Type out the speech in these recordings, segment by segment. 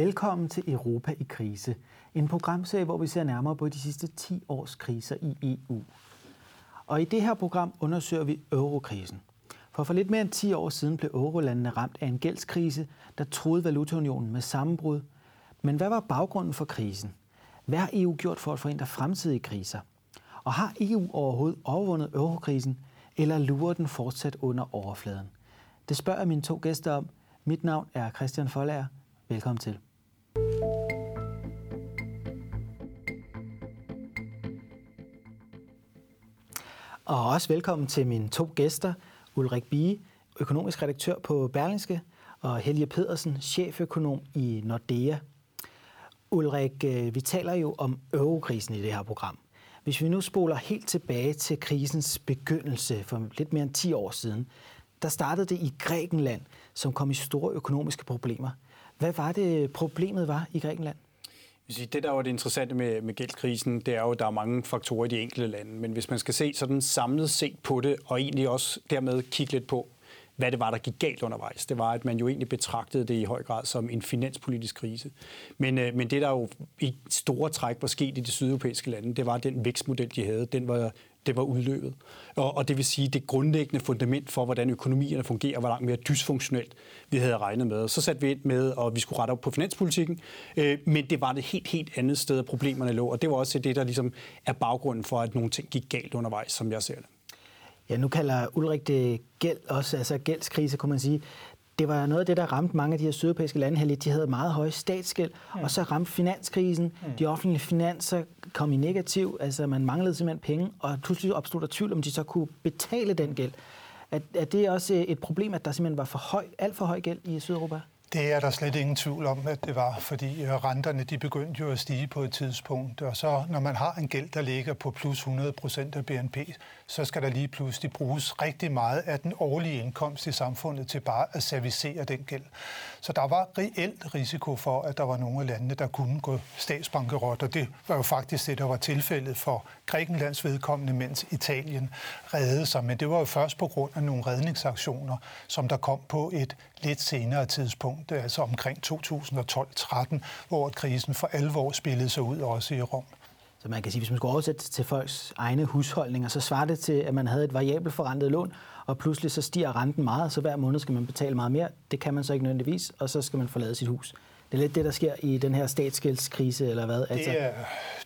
Velkommen til Europa i krise. En programserie, hvor vi ser nærmere på de sidste 10 års kriser i EU. Og i det her program undersøger vi eurokrisen. For for lidt mere end 10 år siden blev eurolandene ramt af en gældskrise, der troede valutaunionen med sammenbrud. Men hvad var baggrunden for krisen? Hvad har EU gjort for at forhindre fremtidige kriser? Og har EU overhovedet overvundet eurokrisen, eller lurer den fortsat under overfladen? Det spørger mine to gæster om. Mit navn er Christian Folager. Velkommen til. Og også velkommen til mine to gæster, Ulrik Bie, økonomisk redaktør på Berlingske, og Helge Pedersen, cheføkonom i Nordea. Ulrik, øh, vi taler jo om eurokrisen i det her program. Hvis vi nu spoler helt tilbage til krisens begyndelse for lidt mere end 10 år siden, der startede det i Grækenland, som kom i store økonomiske problemer. Hvad var det, problemet var i Grækenland? Det, der var det interessante med, med gældskrisen, det er jo, at der er mange faktorer i de enkelte lande. Men hvis man skal se sådan samlet set på det, og egentlig også dermed kigge lidt på, hvad det var, der gik galt undervejs. Det var, at man jo egentlig betragtede det i høj grad som en finanspolitisk krise. Men, øh, men det, der jo i store træk var sket i de sydeuropæiske lande, det var, at den vækstmodel, de havde, den var det var udløbet. Og, og det vil sige, det grundlæggende fundament for, hvordan økonomierne fungerer, var langt mere dysfunktionelt, vi havde regnet med. Så satte vi ind med, at vi skulle rette op på finanspolitikken, øh, men det var det helt, helt andet sted, at problemerne lå. Og det var også det, der ligesom er baggrunden for, at nogle ting gik galt undervejs, som jeg ser det. Ja, nu kalder Ulrik det gæld også, altså gældskrise, kunne man sige. Det var noget af det, der ramte mange af de her sydeuropæiske lande her lidt. De havde meget høj statsgæld, mm. og så ramte finanskrisen. Mm. De offentlige finanser kom i negativ, altså man manglede simpelthen penge, og pludselig opstod der tvivl, om de så kunne betale den gæld. Er, er det også et problem, at der simpelthen var for høj, alt for høj gæld i Sydeuropa? Det er der slet ingen tvivl om, at det var, fordi øh, renterne de begyndte jo at stige på et tidspunkt. Og så når man har en gæld, der ligger på plus 100 procent af BNP, så skal der lige pludselig bruges rigtig meget af den årlige indkomst i samfundet til bare at servicere den gæld. Så der var reelt risiko for, at der var nogle af landene, der kunne gå statsbankerot, og det var jo faktisk det, der var tilfældet for Grækenlands vedkommende, mens Italien reddede sig. Men det var jo først på grund af nogle redningsaktioner, som der kom på et lidt senere tidspunkt, øh, altså omkring 2012-13, hvor krisen for alvor spillede sig ud også i Rom. Så man kan sige, hvis man skulle oversætte til folks egne husholdninger, så svarer det til, at man havde et variabelt forrentet lån, og pludselig så stiger renten meget, så hver måned skal man betale meget mere. Det kan man så ikke nødvendigvis, og så skal man forlade sit hus. Det er lidt det, der sker i den her statsgældskrise, eller hvad? Altså... Det, er,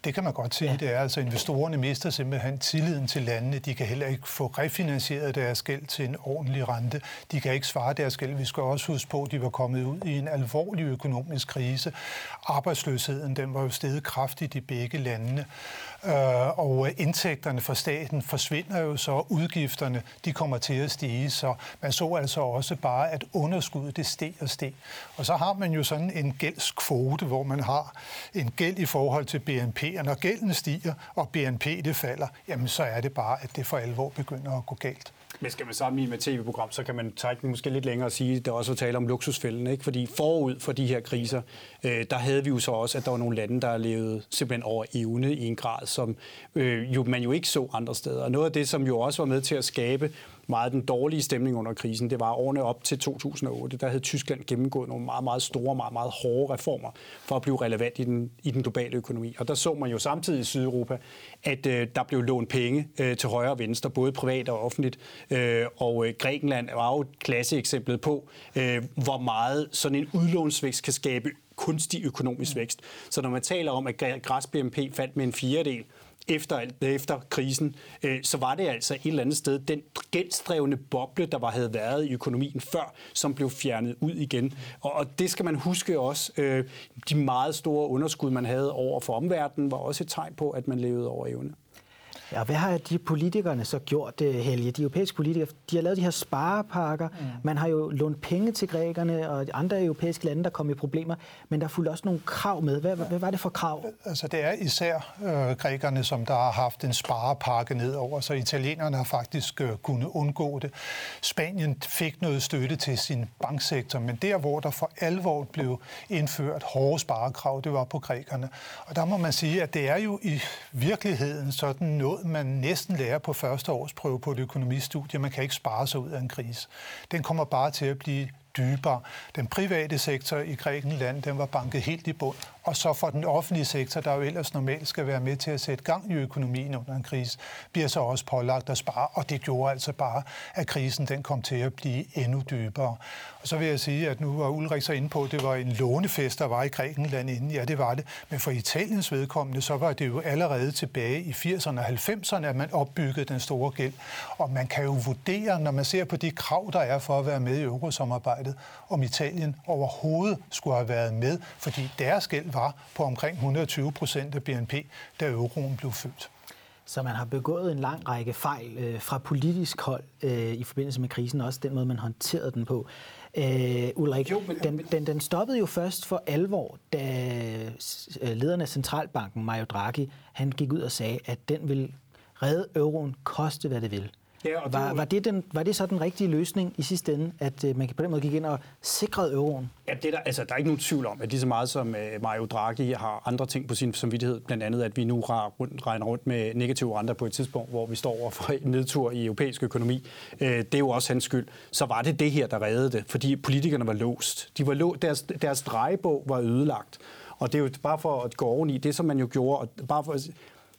det kan man godt sige. Ja. Det er altså, investorerne mister simpelthen tilliden til landene. De kan heller ikke få refinansieret deres gæld til en ordentlig rente. De kan ikke svare deres gæld. Vi skal også huske på, at de var kommet ud i en alvorlig økonomisk krise. Arbejdsløsheden den var jo steget kraftigt i begge landene. Øh, og indtægterne fra staten forsvinder jo så, udgifterne de kommer til at stige, så man så altså også bare, at underskuddet det steg og steg. Og så har man jo sådan en gældskvote, hvor man har en gæld i forhold til BNP, og når gælden stiger, og BNP det falder, jamen så er det bare, at det for alvor begynder at gå galt. Men skal man sammenligne med tv-program, så kan man trække den måske lidt længere og sige, at der også var tale om luksusfælden. Ikke? Fordi forud for de her kriser, øh, der havde vi jo så også, at der var nogle lande, der levede simpelthen over evne i en grad, som øh, jo, man jo ikke så andre steder. Og noget af det, som jo også var med til at skabe meget den dårlige stemning under krisen, det var årene op til 2008. Der havde Tyskland gennemgået nogle meget, meget store, meget, meget hårde reformer for at blive relevant i den, i den globale økonomi. Og der så man jo samtidig i Sydeuropa, at øh, der blev lånt penge øh, til højre og venstre, både privat og offentligt. Øh, og øh, Grækenland var jo et klasseeksempel på, øh, hvor meget sådan en udlånsvækst kan skabe kunstig økonomisk vækst. Så når man taler om, at græs BNP faldt med en fjerdedel, efter, efter krisen, øh, så var det altså et eller andet sted den gældsdrevne boble, der var, havde været i økonomien før, som blev fjernet ud igen. Og, og det skal man huske også. Øh, de meget store underskud, man havde over for omverdenen, var også et tegn på, at man levede over evne. Ja, hvad har de politikerne så gjort, øh, Helge? De europæiske politikere, de har lavet de her sparepakker. Mm. Man har jo lånt penge til grækerne og andre europæiske lande, der kom i problemer. Men der fulgte også nogle krav med. Hvad, hvad var det for krav? Altså, det er især øh, grækerne, som der har haft en sparepakke nedover, så italienerne har faktisk øh, kunnet undgå det. Spanien fik noget støtte til sin banksektor, men der, hvor der for alvor blev indført hårde sparekrav, det var på grækerne. Og der må man sige, at det er jo i virkeligheden sådan noget, man næsten lærer på første års prøve på et økonomistudie. Man kan ikke spare sig ud af en krise. Den kommer bare til at blive dybere. Den private sektor i Grækenland, den var banket helt i bund. Og så for den offentlige sektor, der jo ellers normalt skal være med til at sætte gang i økonomien under en krise, bliver så også pålagt at spare. Og det gjorde altså bare, at krisen den kom til at blive endnu dybere. Og så vil jeg sige, at nu var Ulrik så inde på, at det var en lånefest, der var i Grækenland inden. Ja, det var det. Men for Italiens vedkommende, så var det jo allerede tilbage i 80'erne og 90'erne, at man opbyggede den store gæld. Og man kan jo vurdere, når man ser på de krav, der er for at være med i eurosamarbejdet, om Italien overhovedet skulle have været med, fordi deres gæld var på omkring 120 procent af BNP, da euroen blev født. Så man har begået en lang række fejl øh, fra politisk hold øh, i forbindelse med krisen, også den måde, man håndterede den på. Øh, Ulrik, jo, men, den, den, den stoppede jo først for alvor, da øh, lederen af Centralbanken, Mario Draghi, han gik ud og sagde, at den vil redde euroen, koste hvad det vil. Ja, og var, var, det den, var det så den rigtige løsning i sidste ende, at uh, man på den måde gik ind og sikrede euroen? Ja, det er der, altså, der er ikke nogen tvivl om, at lige så meget som uh, Mario Draghi har andre ting på sin samvittighed, blandt andet at vi nu rundt, regner rundt med negative renter på et tidspunkt, hvor vi står over for en nedtur i europæisk økonomi. Uh, det er jo også hans skyld. Så var det det her, der reddede det, fordi politikerne var låst. De var lå, deres, deres drejebog var ødelagt. Og det er jo bare for at gå oveni, det som man jo gjorde, og bare for,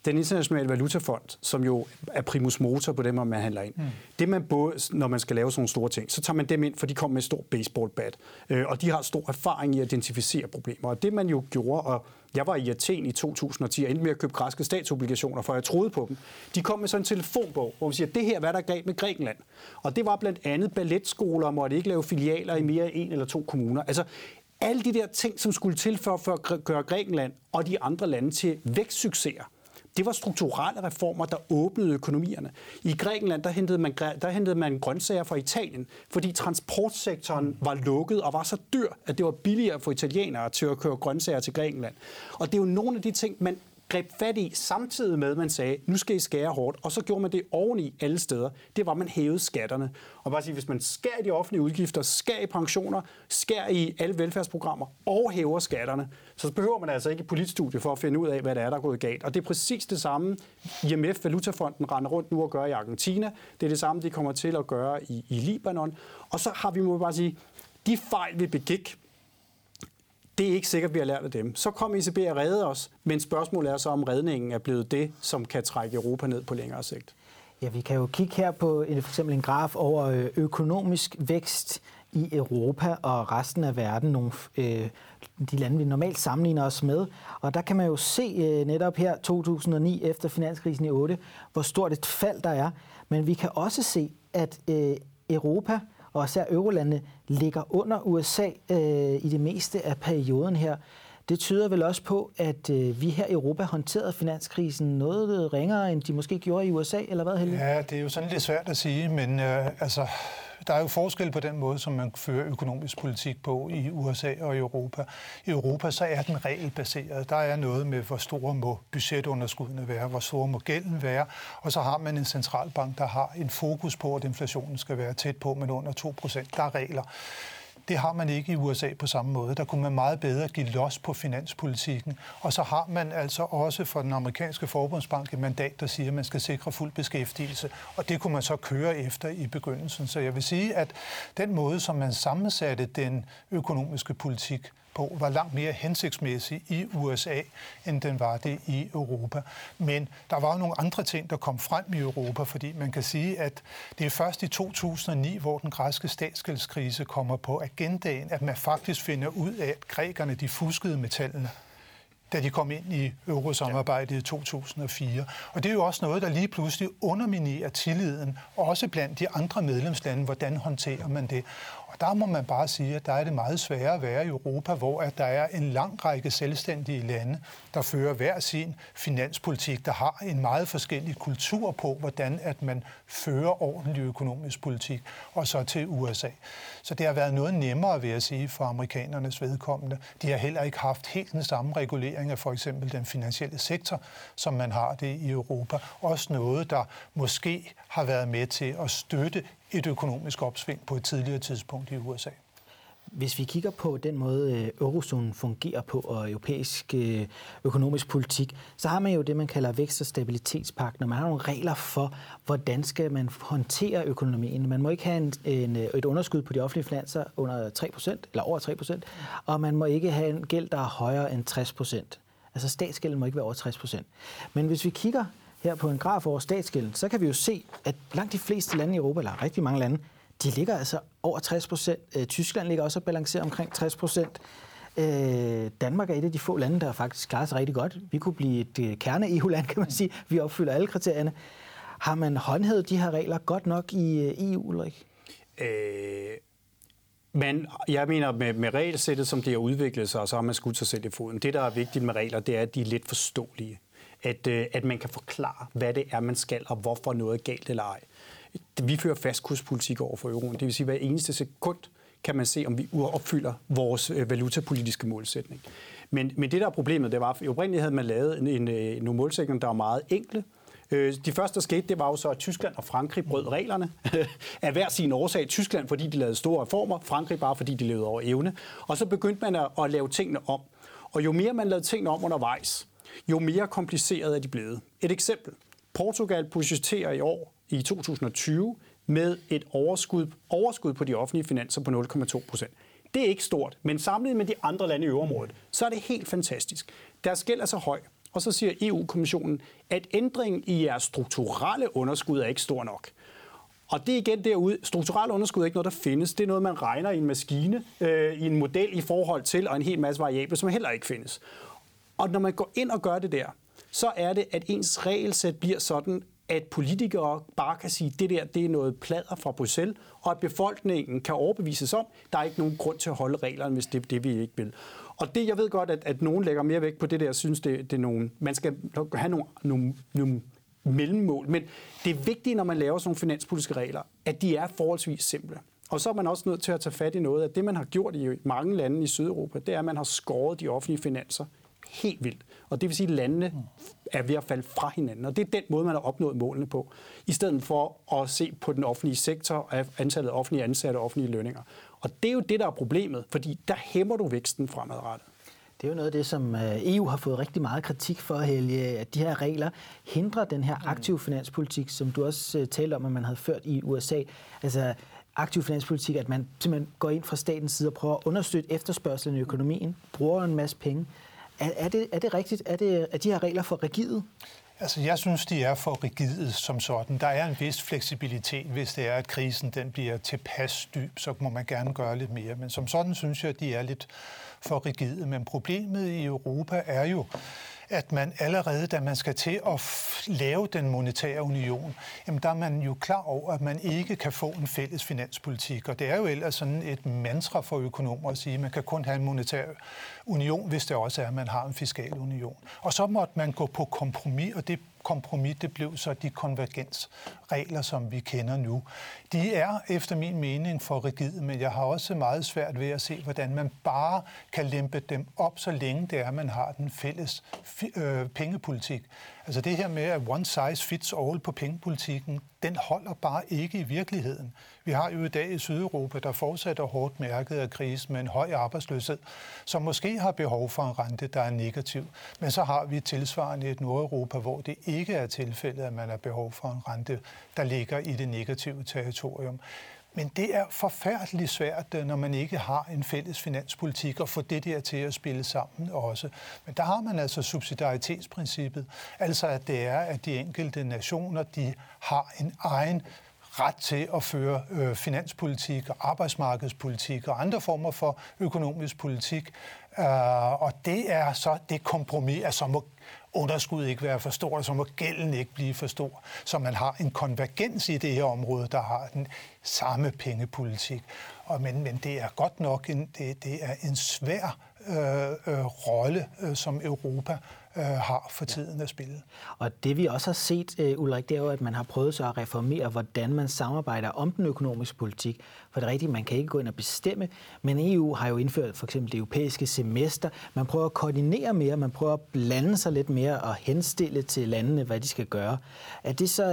den internationale valutafond, som jo er primus motor på dem, man handler ind, mm. det man både, når man skal lave sådan nogle store ting, så tager man dem ind, for de kommer med et stort baseballbat, øh, og de har stor erfaring i at identificere problemer. Og det man jo gjorde, og jeg var i Athen i 2010 og endte med at købe græske statsobligationer, for jeg troede på dem. De kom med sådan en telefonbog, hvor vi siger, det her, hvad der er galt med Grækenland. Og det var blandt andet balletskoler, måtte ikke lave filialer i mere end en eller to kommuner. Altså, alle de der ting, som skulle til for, for at gøre Grækenland og de andre lande til vækstsucceser det var strukturelle reformer, der åbnede økonomierne. I Grækenland, der hentede man, der hentede man grøntsager fra Italien, fordi transportsektoren var lukket og var så dyr, at det var billigere for italienere til at køre grøntsager til Grækenland. Og det er jo nogle af de ting, man greb fat i, samtidig med, at man sagde, nu skal I skære hårdt, og så gjorde man det oveni alle steder. Det var, at man hævede skatterne. Og bare sige, hvis man skærer i de offentlige udgifter, skærer i pensioner, skærer i alle velfærdsprogrammer og hæver skatterne, så behøver man altså ikke et politstudie for at finde ud af, hvad der er, der er gået galt. Og det er præcis det samme, IMF, Valutafonden, render rundt nu og gør i Argentina. Det er det samme, de kommer til at gøre i, i Libanon. Og så har vi, må bare sige, de fejl, vi begik, det er ikke sikkert, at vi har lært af dem. Så kom ECB og redde os, men spørgsmålet er så, om redningen er blevet det, som kan trække Europa ned på længere sigt. Ja, vi kan jo kigge her på en, for eksempel en graf over øh, økonomisk vækst i Europa og resten af verden, nogle, øh, de lande, vi normalt sammenligner os med. Og der kan man jo se øh, netop her 2009 efter finanskrisen i 8, hvor stort et fald der er. Men vi kan også se, at øh, Europa og især eurolandene ligger under USA øh, i det meste af perioden her. Det tyder vel også på, at øh, vi her i Europa håndterede finanskrisen noget ringere, end de måske gjorde i USA, eller hvad, Helge? Ja, det er jo sådan lidt svært at sige, men øh, altså, der er jo forskel på den måde, som man fører økonomisk politik på i USA og i Europa. I Europa så er den regelbaseret. Der er noget med, hvor store må budgetunderskuddene være, hvor store må gælden være, og så har man en centralbank, der har en fokus på, at inflationen skal være tæt på, men under 2 procent. Der er regler. Det har man ikke i USA på samme måde. Der kunne man meget bedre give los på finanspolitikken. Og så har man altså også for den amerikanske forbundsbank et mandat, der siger, at man skal sikre fuld beskæftigelse. Og det kunne man så køre efter i begyndelsen. Så jeg vil sige, at den måde, som man sammensatte den økonomiske politik på, var langt mere hensigtsmæssig i USA, end den var det i Europa. Men der var jo nogle andre ting, der kom frem i Europa, fordi man kan sige, at det er først i 2009, hvor den græske statsgældskrise kommer på agendaen, at man faktisk finder ud af, at grækerne de fuskede med tallene da de kom ind i eurosamarbejdet i 2004. Og det er jo også noget, der lige pludselig underminerer tilliden, også blandt de andre medlemslande. Hvordan håndterer man det? Og der må man bare sige, at der er det meget sværere at være i Europa, hvor at der er en lang række selvstændige lande, der fører hver sin finanspolitik, der har en meget forskellig kultur på, hvordan at man fører ordentlig økonomisk politik, og så til USA. Så det har været noget nemmere, vil jeg sige, for amerikanernes vedkommende. De har heller ikke haft helt den samme regulering af for eksempel den finansielle sektor, som man har det i Europa. Også noget, der måske har været med til at støtte et økonomisk opsving på et tidligere tidspunkt i USA. hvis vi kigger på den måde, øh, eurozonen fungerer på og europæisk øh, økonomisk politik, så har man jo det, man kalder vækst- og stabilitetspagt, man har nogle regler for, hvordan skal man håndtere økonomien. Man må ikke have en, en, øh, et underskud på de offentlige finanser under 3%, eller over 3%, og man må ikke have en gæld, der er højere end 60%. Altså statsgælden må ikke være over 60%. Men hvis vi kigger her på en graf over statsgælden, så kan vi jo se, at langt de fleste lande i Europa, eller rigtig mange lande, de ligger altså over 60 procent. Øh, Tyskland ligger også og balancerer omkring 60 procent. Øh, Danmark er et af de få lande, der faktisk klarer sig rigtig godt. Vi kunne blive et øh, kerne-EU-land, kan man sige. Vi opfylder alle kriterierne. Har man håndhævet de her regler godt nok i øh, EU, Ulrik? Øh, men jeg mener, med, med regelsættet, som det har udviklet sig, så har man skudt sig selv i foden. Det, der er vigtigt med regler, det er, at de er lidt forståelige. At, øh, at man kan forklare, hvad det er, man skal, og hvorfor noget er galt eller ej vi fører fastkurspolitik over for euroen. Det vil sige, at hver eneste sekund kan man se, om vi opfylder vores øh, valutapolitiske målsætning. Men, men det, der er problemet, det var, at oprindeligt havde man lavet en, en, øh, nogle målsætninger, der var meget enkle. De første, der skete, det var jo så, at Tyskland og Frankrig brød reglerne af hver sin årsag. Tyskland, fordi de lavede store reformer, Frankrig bare, fordi de levede over evne. Og så begyndte man at, at lave tingene om. Og jo mere man lavede tingene om undervejs, jo mere kompliceret er de blevet. Et eksempel. Portugal budgeterer i år i 2020 med et overskud, overskud på de offentlige finanser på 0,2 procent. Det er ikke stort, men sammenlignet med de andre lande i øvrigt, så er det helt fantastisk. Deres gæld er så høj, og så siger EU-kommissionen, at ændringen i jeres strukturelle underskud er ikke stor nok. Og det er igen derude, strukturelle underskud er ikke noget, der findes. Det er noget, man regner i en maskine, øh, i en model i forhold til, og en hel masse variable, som heller ikke findes. Og når man går ind og gør det der, så er det, at ens regelsæt bliver sådan, at politikere bare kan sige, at det der det er noget plader fra Bruxelles, og at befolkningen kan overbevises om, at der er ikke nogen grund til at holde reglerne, hvis det er det, vi ikke vil. Og det, jeg ved godt, at, at nogen lægger mere vægt på det der, synes, det, det er nogen, man skal have nogle, nogle, nogle mellemmål. Men det er vigtigt, når man laver sådan nogle finanspolitiske regler, at de er forholdsvis simple. Og så er man også nødt til at tage fat i noget af det, man har gjort i mange lande i Sydeuropa, det er, at man har skåret de offentlige finanser helt vildt. Og det vil sige, at landene er ved at falde fra hinanden. Og det er den måde, man har opnået målene på. I stedet for at se på den offentlige sektor og antallet af offentlige ansatte og offentlige lønninger. Og det er jo det, der er problemet, fordi der hæmmer du væksten fremadrettet. Det er jo noget af det, som øh, EU har fået rigtig meget kritik for, Helge, at de her regler hindrer den her aktive finanspolitik, som du også øh, talte om, at man havde ført i USA. Altså aktiv finanspolitik, at man simpelthen går ind fra statens side og prøver at understøtte efterspørgselen i økonomien, bruger en masse penge, er, er, det, er det rigtigt? Er, det, er de her regler for rigide? Altså, jeg synes, de er for rigide som sådan. Der er en vis fleksibilitet, hvis det er, at krisen den bliver tilpas dyb, så må man gerne gøre lidt mere. Men som sådan synes jeg, at de er lidt for rigide. Men problemet i Europa er jo, at man allerede, da man skal til at lave den monetære union, jamen der er man jo klar over, at man ikke kan få en fælles finanspolitik. Og det er jo ellers sådan et mantra for økonomer at sige, at man kan kun have en monetær union, hvis det også er, at man har en fiskal union. Og så måtte man gå på kompromis, og det kompromis, det blev så de konvergensregler, som vi kender nu. De er efter min mening for rigide, men jeg har også meget svært ved at se, hvordan man bare kan lempe dem op, så længe det er, at man har den fælles øh, pengepolitik. Altså det her med, at one size fits all på pengepolitikken, den holder bare ikke i virkeligheden. Vi har jo i dag i Sydeuropa, der fortsat hårdt mærket af krisen med en høj arbejdsløshed, som måske har behov for en rente, der er negativ. Men så har vi tilsvarende et Nordeuropa, hvor det ikke er tilfældet, at man har behov for en rente, der ligger i det negative territorium. Men det er forfærdeligt svært, øh, når man ikke har en fælles finanspolitik, at få det der til at spille sammen også. Men der har man altså subsidiaritetsprincippet, altså at det er, at de enkelte nationer, de har en egen ret til at føre øh, finanspolitik og arbejdsmarkedspolitik og andre former for økonomisk politik. Øh, og det er så det kompromis, altså må underskud ikke være for stort, så må gælden ikke blive for stor. Så man har en konvergens i det her område, der har den samme pengepolitik. Og, men, men det er godt nok en, det, det er en svær øh, øh, rolle, øh, som Europa øh, har for tiden at spille. Og det vi også har set, øh, Ulrik, det er jo, at man har prøvet så at reformere, hvordan man samarbejder om den økonomiske politik. For det er rigtigt, man kan ikke gå ind og bestemme, men EU har jo indført for eksempel det europæiske semester. Man prøver at koordinere mere, man prøver at blande sig lidt mere og henstille til landene, hvad de skal gøre. Er det, så,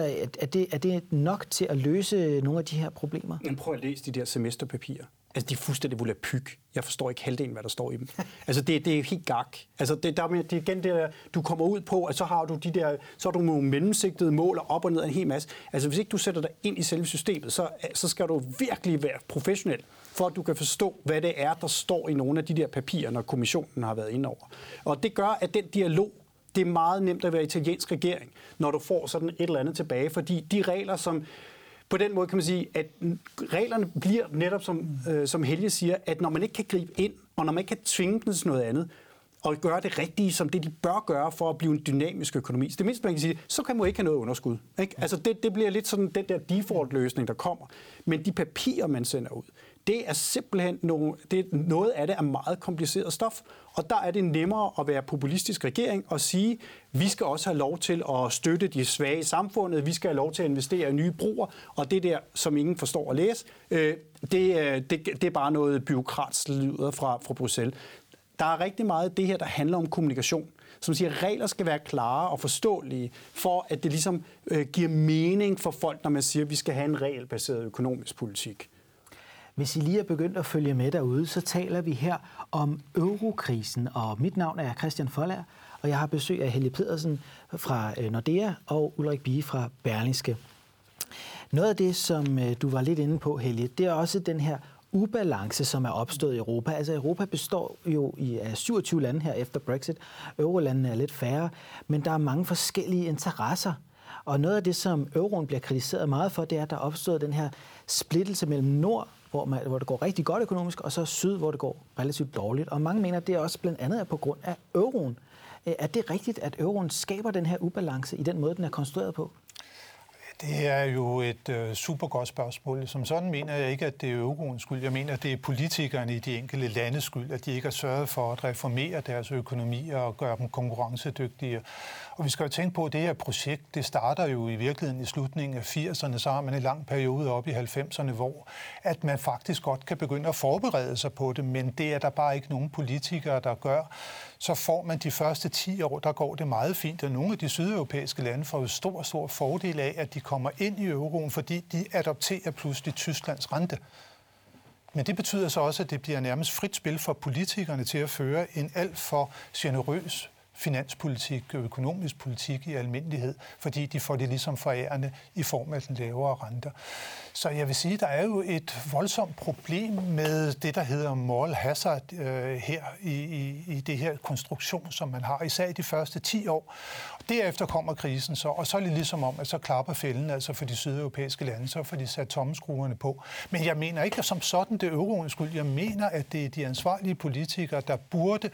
er det, er det nok til at løse nogle af de her problemer? Men prøv at læse de der semesterpapirer. Altså, de er fuldstændig volapyk. Jeg forstår ikke halvdelen, hvad der står i dem. Altså, det, det er helt gak. Altså, det, der, det er igen det der, du kommer ud på, at så har du de der, så har du nogle mellemsigtede mål og op og ned en hel masse. Altså, hvis ikke du sætter dig ind i selve systemet, så, så skal du virkelig være professionel, for at du kan forstå, hvad det er, der står i nogle af de der papirer, når kommissionen har været ind over. Og det gør, at den dialog, det er meget nemt at være italiensk regering, når du får sådan et eller andet tilbage, fordi de regler, som på den måde kan man sige, at reglerne bliver netop, som, øh, som Helge siger, at når man ikke kan gribe ind, og når man ikke kan tvinge dem til noget andet, og gøre det rigtige, som det de bør gøre for at blive en dynamisk økonomi. Så det mindste, man kan sige, så kan man ikke have noget underskud. Ikke? Altså det, det bliver lidt sådan den der default-løsning, der kommer. Men de papirer, man sender ud, det er simpelthen nogle, det, noget af det er meget kompliceret stof. Og der er det nemmere at være populistisk regering og sige, vi skal også have lov til at støtte de svage i samfundet, vi skal have lov til at investere i nye broer, og det der, som ingen forstår at læse, øh, det, øh, det, det er bare noget byråkratslyder fra, fra Bruxelles. Der er rigtig meget af det her, der handler om kommunikation som siger, at regler skal være klare og forståelige, for at det ligesom øh, giver mening for folk, når man siger, at vi skal have en regelbaseret økonomisk politik. Hvis I lige er begyndt at følge med derude, så taler vi her om eurokrisen, og mit navn er Christian Foller, og jeg har besøg af Helge Pedersen fra øh, Nordea og Ulrik Bie fra Berlingske. Noget af det, som øh, du var lidt inde på, Helge, det er også den her ubalance, som er opstået i Europa. Altså Europa består jo i af 27 lande her efter Brexit. Eurolandene er lidt færre, men der er mange forskellige interesser. Og noget af det, som euroen bliver kritiseret meget for, det er, at der er opstået den her splittelse mellem nord hvor, man, hvor det går rigtig godt økonomisk, og så syd, hvor det går relativt dårligt. Og mange mener, at det er også blandt andet er på grund af euroen. Øh, er det rigtigt, at euroen skaber den her ubalance i den måde, den er konstrueret på? Det er jo et øh, super godt spørgsmål. Som sådan mener jeg ikke, at det er euroens skyld. Jeg mener, at det er politikerne i de enkelte landes skyld, at de ikke har sørget for at reformere deres økonomier og gøre dem konkurrencedygtige. Og vi skal jo tænke på, at det her projekt, det starter jo i virkeligheden i slutningen af 80'erne, så har man en lang periode op i 90'erne, hvor at man faktisk godt kan begynde at forberede sig på det, men det er der bare ikke nogen politikere, der gør så får man de første 10 år, der går det meget fint, og nogle af de sydeuropæiske lande får jo stor, stor fordel af, at de kommer ind i euroen, fordi de adopterer pludselig Tysklands rente. Men det betyder så også, at det bliver nærmest frit spil for politikerne til at føre en alt for generøs finanspolitik og økonomisk politik i almindelighed, fordi de får det ligesom forærende i form af den lavere renter. Så jeg vil sige, der er jo et voldsomt problem med det, der hedder moral hazard øh, her i, i, i det her konstruktion, som man har, især i de første 10 år. Derefter kommer krisen så, og så er det ligesom om, at så klapper fælden altså for de sydeuropæiske lande, så får de sat tommeskruerne på. Men jeg mener ikke at som sådan det euroens skyld. Jeg mener, at det er de ansvarlige politikere, der burde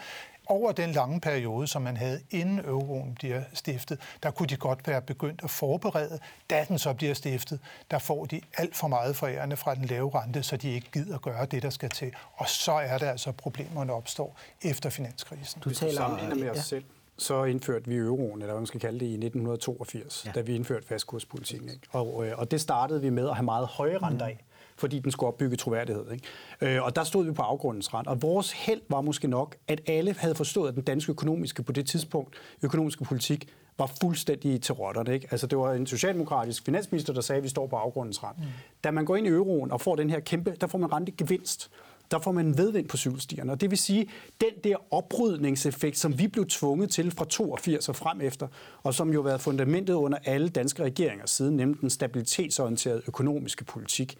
over den lange periode, som man havde inden euroen bliver stiftet, der kunne de godt være begyndt at forberede. Da den så bliver stiftet, der får de alt for meget forærende fra den lave rente, så de ikke gider gøre det, der skal til. Og så er det altså, problemerne opstår efter finanskrisen. Du taler om med os selv så indførte vi euroen, eller hvad man skal kalde det, i 1982, ja. da vi indførte fastkurspolitikken. Ikke? Og, øh, og det startede vi med at have meget høje renter af fordi den skulle opbygge troværdighed. Ikke? Øh, og der stod vi på afgrundens rand. Og vores held var måske nok, at alle havde forstået, at den danske økonomiske på det tidspunkt, økonomiske politik, var fuldstændig til rotterne. Ikke? Altså, det var en socialdemokratisk finansminister, der sagde, at vi står på afgrundens rand. Mm. Da man går ind i euroen og får den her kæmpe, der får man rentegevinst der får man vedvind på cykelstierne. Og det vil sige, den der oprydningseffekt, som vi blev tvunget til fra 82 og frem efter, og som jo har været fundamentet under alle danske regeringer siden, nemlig den stabilitetsorienterede økonomiske politik,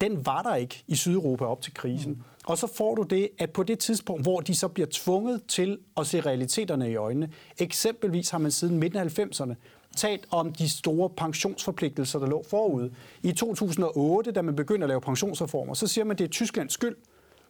den var der ikke i Sydeuropa op til krisen. Mm. Og så får du det, at på det tidspunkt, hvor de så bliver tvunget til at se realiteterne i øjnene, eksempelvis har man siden midten af 90'erne talt om de store pensionsforpligtelser, der lå forud. I 2008, da man begyndte at lave pensionsreformer, så siger man, at det er Tysklands skyld,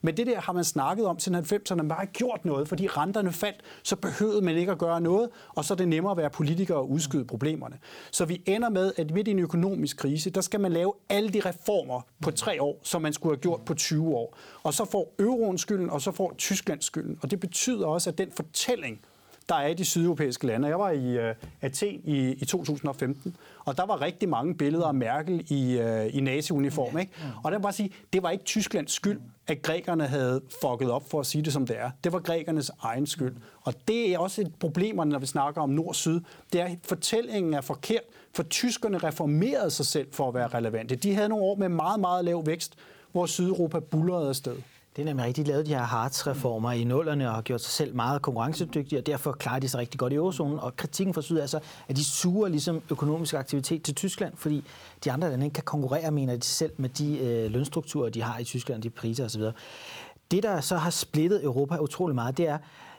men det der har man snakket om siden 90'erne, man har ikke gjort noget, fordi renterne faldt, så behøvede man ikke at gøre noget, og så er det nemmere at være politiker og udskyde problemerne. Så vi ender med, at midt i en økonomisk krise, der skal man lave alle de reformer på tre år, som man skulle have gjort på 20 år. Og så får euroen skylden, og så får Tyskland skylden. Og det betyder også, at den fortælling, der er i de sydeuropæiske lande. Jeg var i uh, Athen i, i 2015, og der var rigtig mange billeder af Merkel i, uh, i nazi-uniform. Ikke? Og der var bare sige, det var ikke Tysklands skyld, at grækerne havde fucket op, for at sige det som det er. Det var grækernes egen skyld. Og det er også et problem, når vi snakker om nord-syd. Det er, at fortællingen er forkert, for tyskerne reformerede sig selv for at være relevante. De havde nogle år med meget, meget lav vækst, hvor Sydeuropa bullerede afsted. Det er nemlig rigtigt. De lavede de her Hartz-reformer i nullerne og har gjort sig selv meget konkurrencedygtige, og derfor klarer de sig rigtig godt i eurozonen. Og kritikken fra Syd er så, at de suger ligesom økonomisk aktivitet til Tyskland, fordi de andre lande ikke kan konkurrere, mener de selv, med de øh, lønstrukturer, de har i Tyskland, de priser osv. Det, der så har splittet Europa utrolig meget, det er,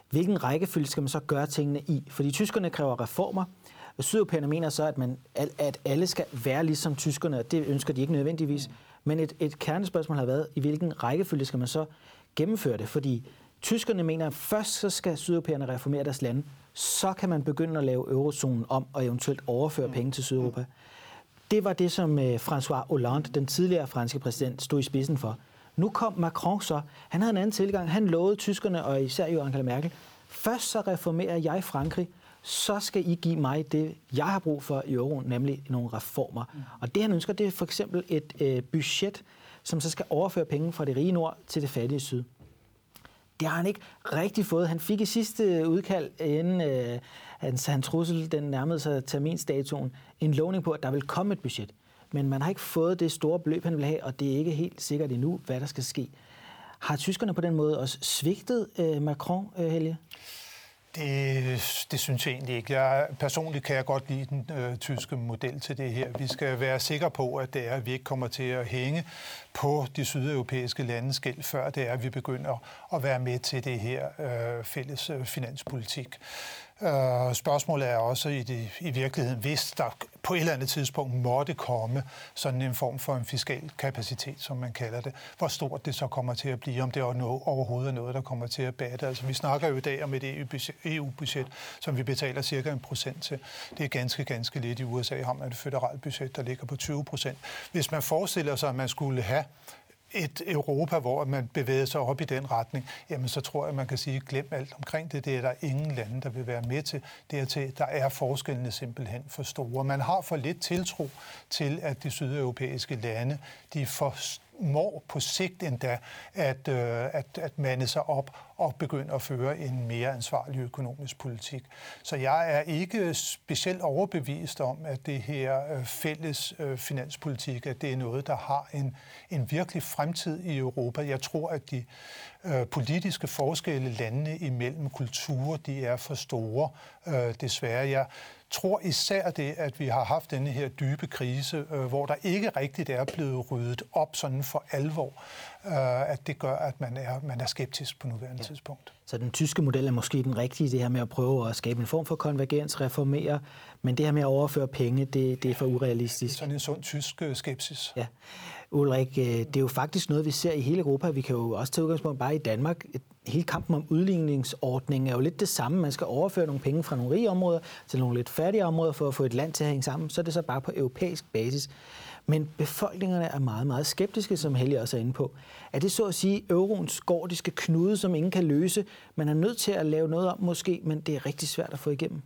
hvilken rækkefølge skal man så gøre tingene i? Fordi tyskerne kræver reformer, og Sydeuropæerne mener så, at, man, at alle skal være ligesom tyskerne, og det ønsker de ikke nødvendigvis. Men et, et kernespørgsmål har været, i hvilken rækkefølge skal man så gennemføre det? Fordi tyskerne mener, at først så skal sydeuropæerne reformere deres lande, så kan man begynde at lave eurozonen om og eventuelt overføre penge til Sydeuropa. Det var det, som øh, François Hollande, den tidligere franske præsident, stod i spidsen for. Nu kom Macron så. Han havde en anden tilgang. Han lovede tyskerne, og især jo Angela Merkel, først så reformerer jeg Frankrig, så skal I give mig det, jeg har brug for i euroen, nemlig nogle reformer. Mm. Og det han ønsker, det er for eksempel et øh, budget, som så skal overføre penge fra det rige nord til det fattige syd. Det har han ikke rigtig fået. Han fik i sidste udkald, inden øh, hans, hans trussel den nærmede sig terminsdatoen, en lovning på, at der vil komme et budget. Men man har ikke fået det store beløb, han vil have, og det er ikke helt sikkert endnu, hvad der skal ske. Har tyskerne på den måde også svigtet øh, Macron, øh, Helge? Det, det synes jeg egentlig ikke. Jeg, personligt kan jeg godt lide den øh, tyske model til det her. Vi skal være sikre på, at det er, at vi ikke kommer til at hænge på de sydeuropæiske landes gæld, før det er, at vi begynder at være med til det her øh, fælles øh, finanspolitik. Øh, spørgsmålet er også i, det, i virkeligheden, hvis der på et eller andet tidspunkt måtte komme sådan en form for en fiskal kapacitet, som man kalder det, hvor stort det så kommer til at blive, om det er overhovedet er noget, der kommer til at batte. Altså, vi snakker jo i dag om et EU-budget, e som vi betaler cirka en procent til. Det er ganske, ganske lidt. I USA har man et federalt budget, der ligger på 20 procent. Hvis man forestiller sig, at man skulle have et Europa, hvor man bevæger sig op i den retning, jamen så tror jeg, man kan sige, glem alt omkring det. Det er der ingen lande, der vil være med til. Dertil, der er forskellene simpelthen for store. Man har for lidt tiltro til, at de sydeuropæiske lande, de forstår må på sigt endda at, øh, at, at mande sig op og begynde at føre en mere ansvarlig økonomisk politik. Så jeg er ikke specielt overbevist om, at det her øh, fælles øh, finanspolitik, at det er noget, der har en, en virkelig fremtid i Europa. Jeg tror, at de øh, politiske forskelle landene imellem kulturer, de er for store, øh, desværre. Jeg tror især det, at vi har haft denne her dybe krise, øh, hvor der ikke rigtigt er blevet ryddet op sådan for alvor, øh, at det gør, at man er, man er skeptisk på nuværende ja. tidspunkt. Så den tyske model er måske den rigtige, det her med at prøve at skabe en form for konvergens, reformere, men det her med at overføre penge, det, det er for urealistisk. Sådan en sund tysk øh, skepsis. Ja. Ulrik, øh, det er jo faktisk noget, vi ser i hele Europa. Vi kan jo også tage udgangspunkt bare i Danmark. Hele kampen om udligningsordningen er jo lidt det samme. Man skal overføre nogle penge fra nogle rige områder til nogle lidt fattige områder for at få et land til at hænge sammen. Så er det så bare på europæisk basis. Men befolkningerne er meget, meget skeptiske, som Helge også er inde på. Er det så at sige euroens gordiske knude, som ingen kan løse? Man er nødt til at lave noget om måske, men det er rigtig svært at få igennem.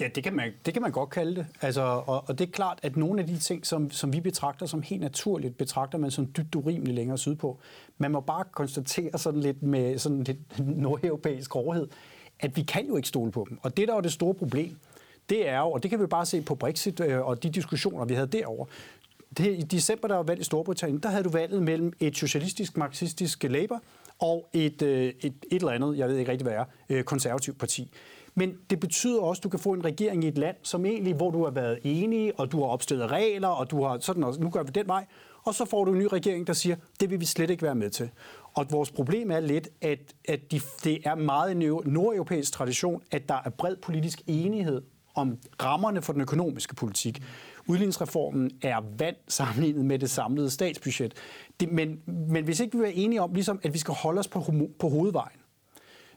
Ja, det kan man, det kan man godt kalde det. Altså, og, og det er klart, at nogle af de ting, som, som vi betragter som helt naturligt, betragter man som dybt urimeligt længere sydpå. Man må bare konstatere sådan lidt med sådan lidt nordeuropæisk hårdhed, at vi kan jo ikke stole på dem. Og det, der er det store problem, det er jo, og det kan vi bare se på Brexit øh, og de diskussioner, vi havde derover. Det, I december, der var valg i Storbritannien, der havde du valget mellem et socialistisk, marxistisk Labour og et, øh, et, et eller andet, jeg ved ikke rigtig hvad er, øh, konservativt parti. Men det betyder også, at du kan få en regering i et land, som egentlig, hvor du har været enig, og du har opstillet regler, og du har sådan også, nu gør vi den vej, og så får du en ny regering, der siger, det vil vi slet ikke være med til. Og vores problem er lidt, at, at de, det er meget en nordeuropæisk tradition, at der er bred politisk enighed om rammerne for den økonomiske politik. Udligningsreformen er vand sammenlignet med det samlede statsbudget. Det, men, men hvis ikke vi er enige om, ligesom, at vi skal holde os på, på hovedvejen,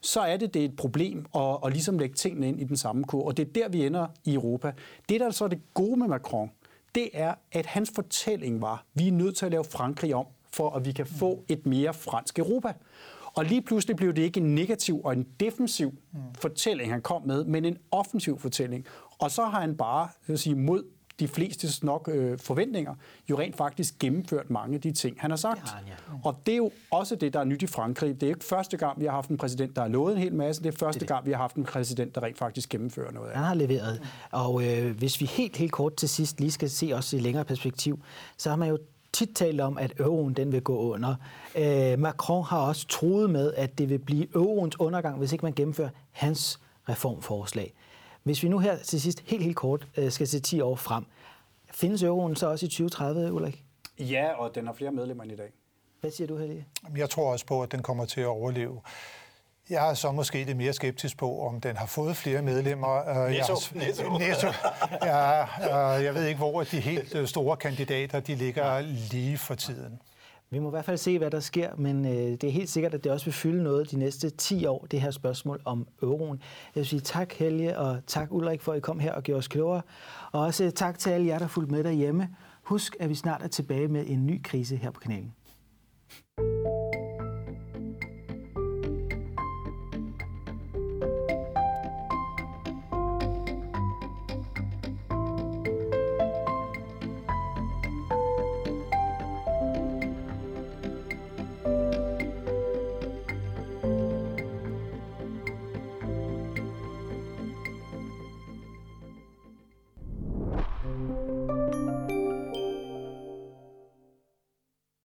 så er det, det er et problem at, at ligesom lægge tingene ind i den samme kur. Og det er der, vi ender i Europa. Det, der så er det gode med Macron, det er, at hans fortælling var, at vi er nødt til at lave Frankrig om, for at vi kan få et mere fransk Europa. Og lige pludselig blev det ikke en negativ og en defensiv mm. fortælling, han kom med, men en offensiv fortælling. Og så har han bare vil sige, mod de fleste nok øh, forventninger, jo rent faktisk gennemført mange af de ting, han har sagt. Han, ja. Og det er jo også det, der er nyt i Frankrig. Det er ikke første gang, vi har haft en præsident, der har lovet en hel masse. Det er første det er det. gang, vi har haft en præsident, der rent faktisk gennemfører noget af Han har leveret. Og øh, hvis vi helt, helt kort til sidst lige skal se også i længere perspektiv, så har man jo tit talt om, at euroen den vil gå under. Øh, Macron har også troet med, at det vil blive euroens undergang, hvis ikke man gennemfører hans reformforslag. Hvis vi nu her til sidst helt, helt kort øh, skal se 10 år frem, findes euroen så også i 2030, Ulrik? Ja, og den har flere medlemmer end i dag. Hvad siger du, Helge? Jeg tror også på, at den kommer til at overleve. Jeg er så måske lidt mere skeptisk på, om den har fået flere medlemmer. Netto. Jeg, netto. netto. Ja, jeg ved ikke, hvor de helt øh, store kandidater de ligger lige for tiden. Vi må i hvert fald se, hvad der sker, men øh, det er helt sikkert, at det også vil fylde noget de næste 10 år, det her spørgsmål om euroen. Jeg vil sige tak Helge, og tak Ulrik for, at I kom her og gjorde os klogere. Og også tak til alle jer, der fulgte med derhjemme. Husk, at vi snart er tilbage med en ny krise her på kanalen.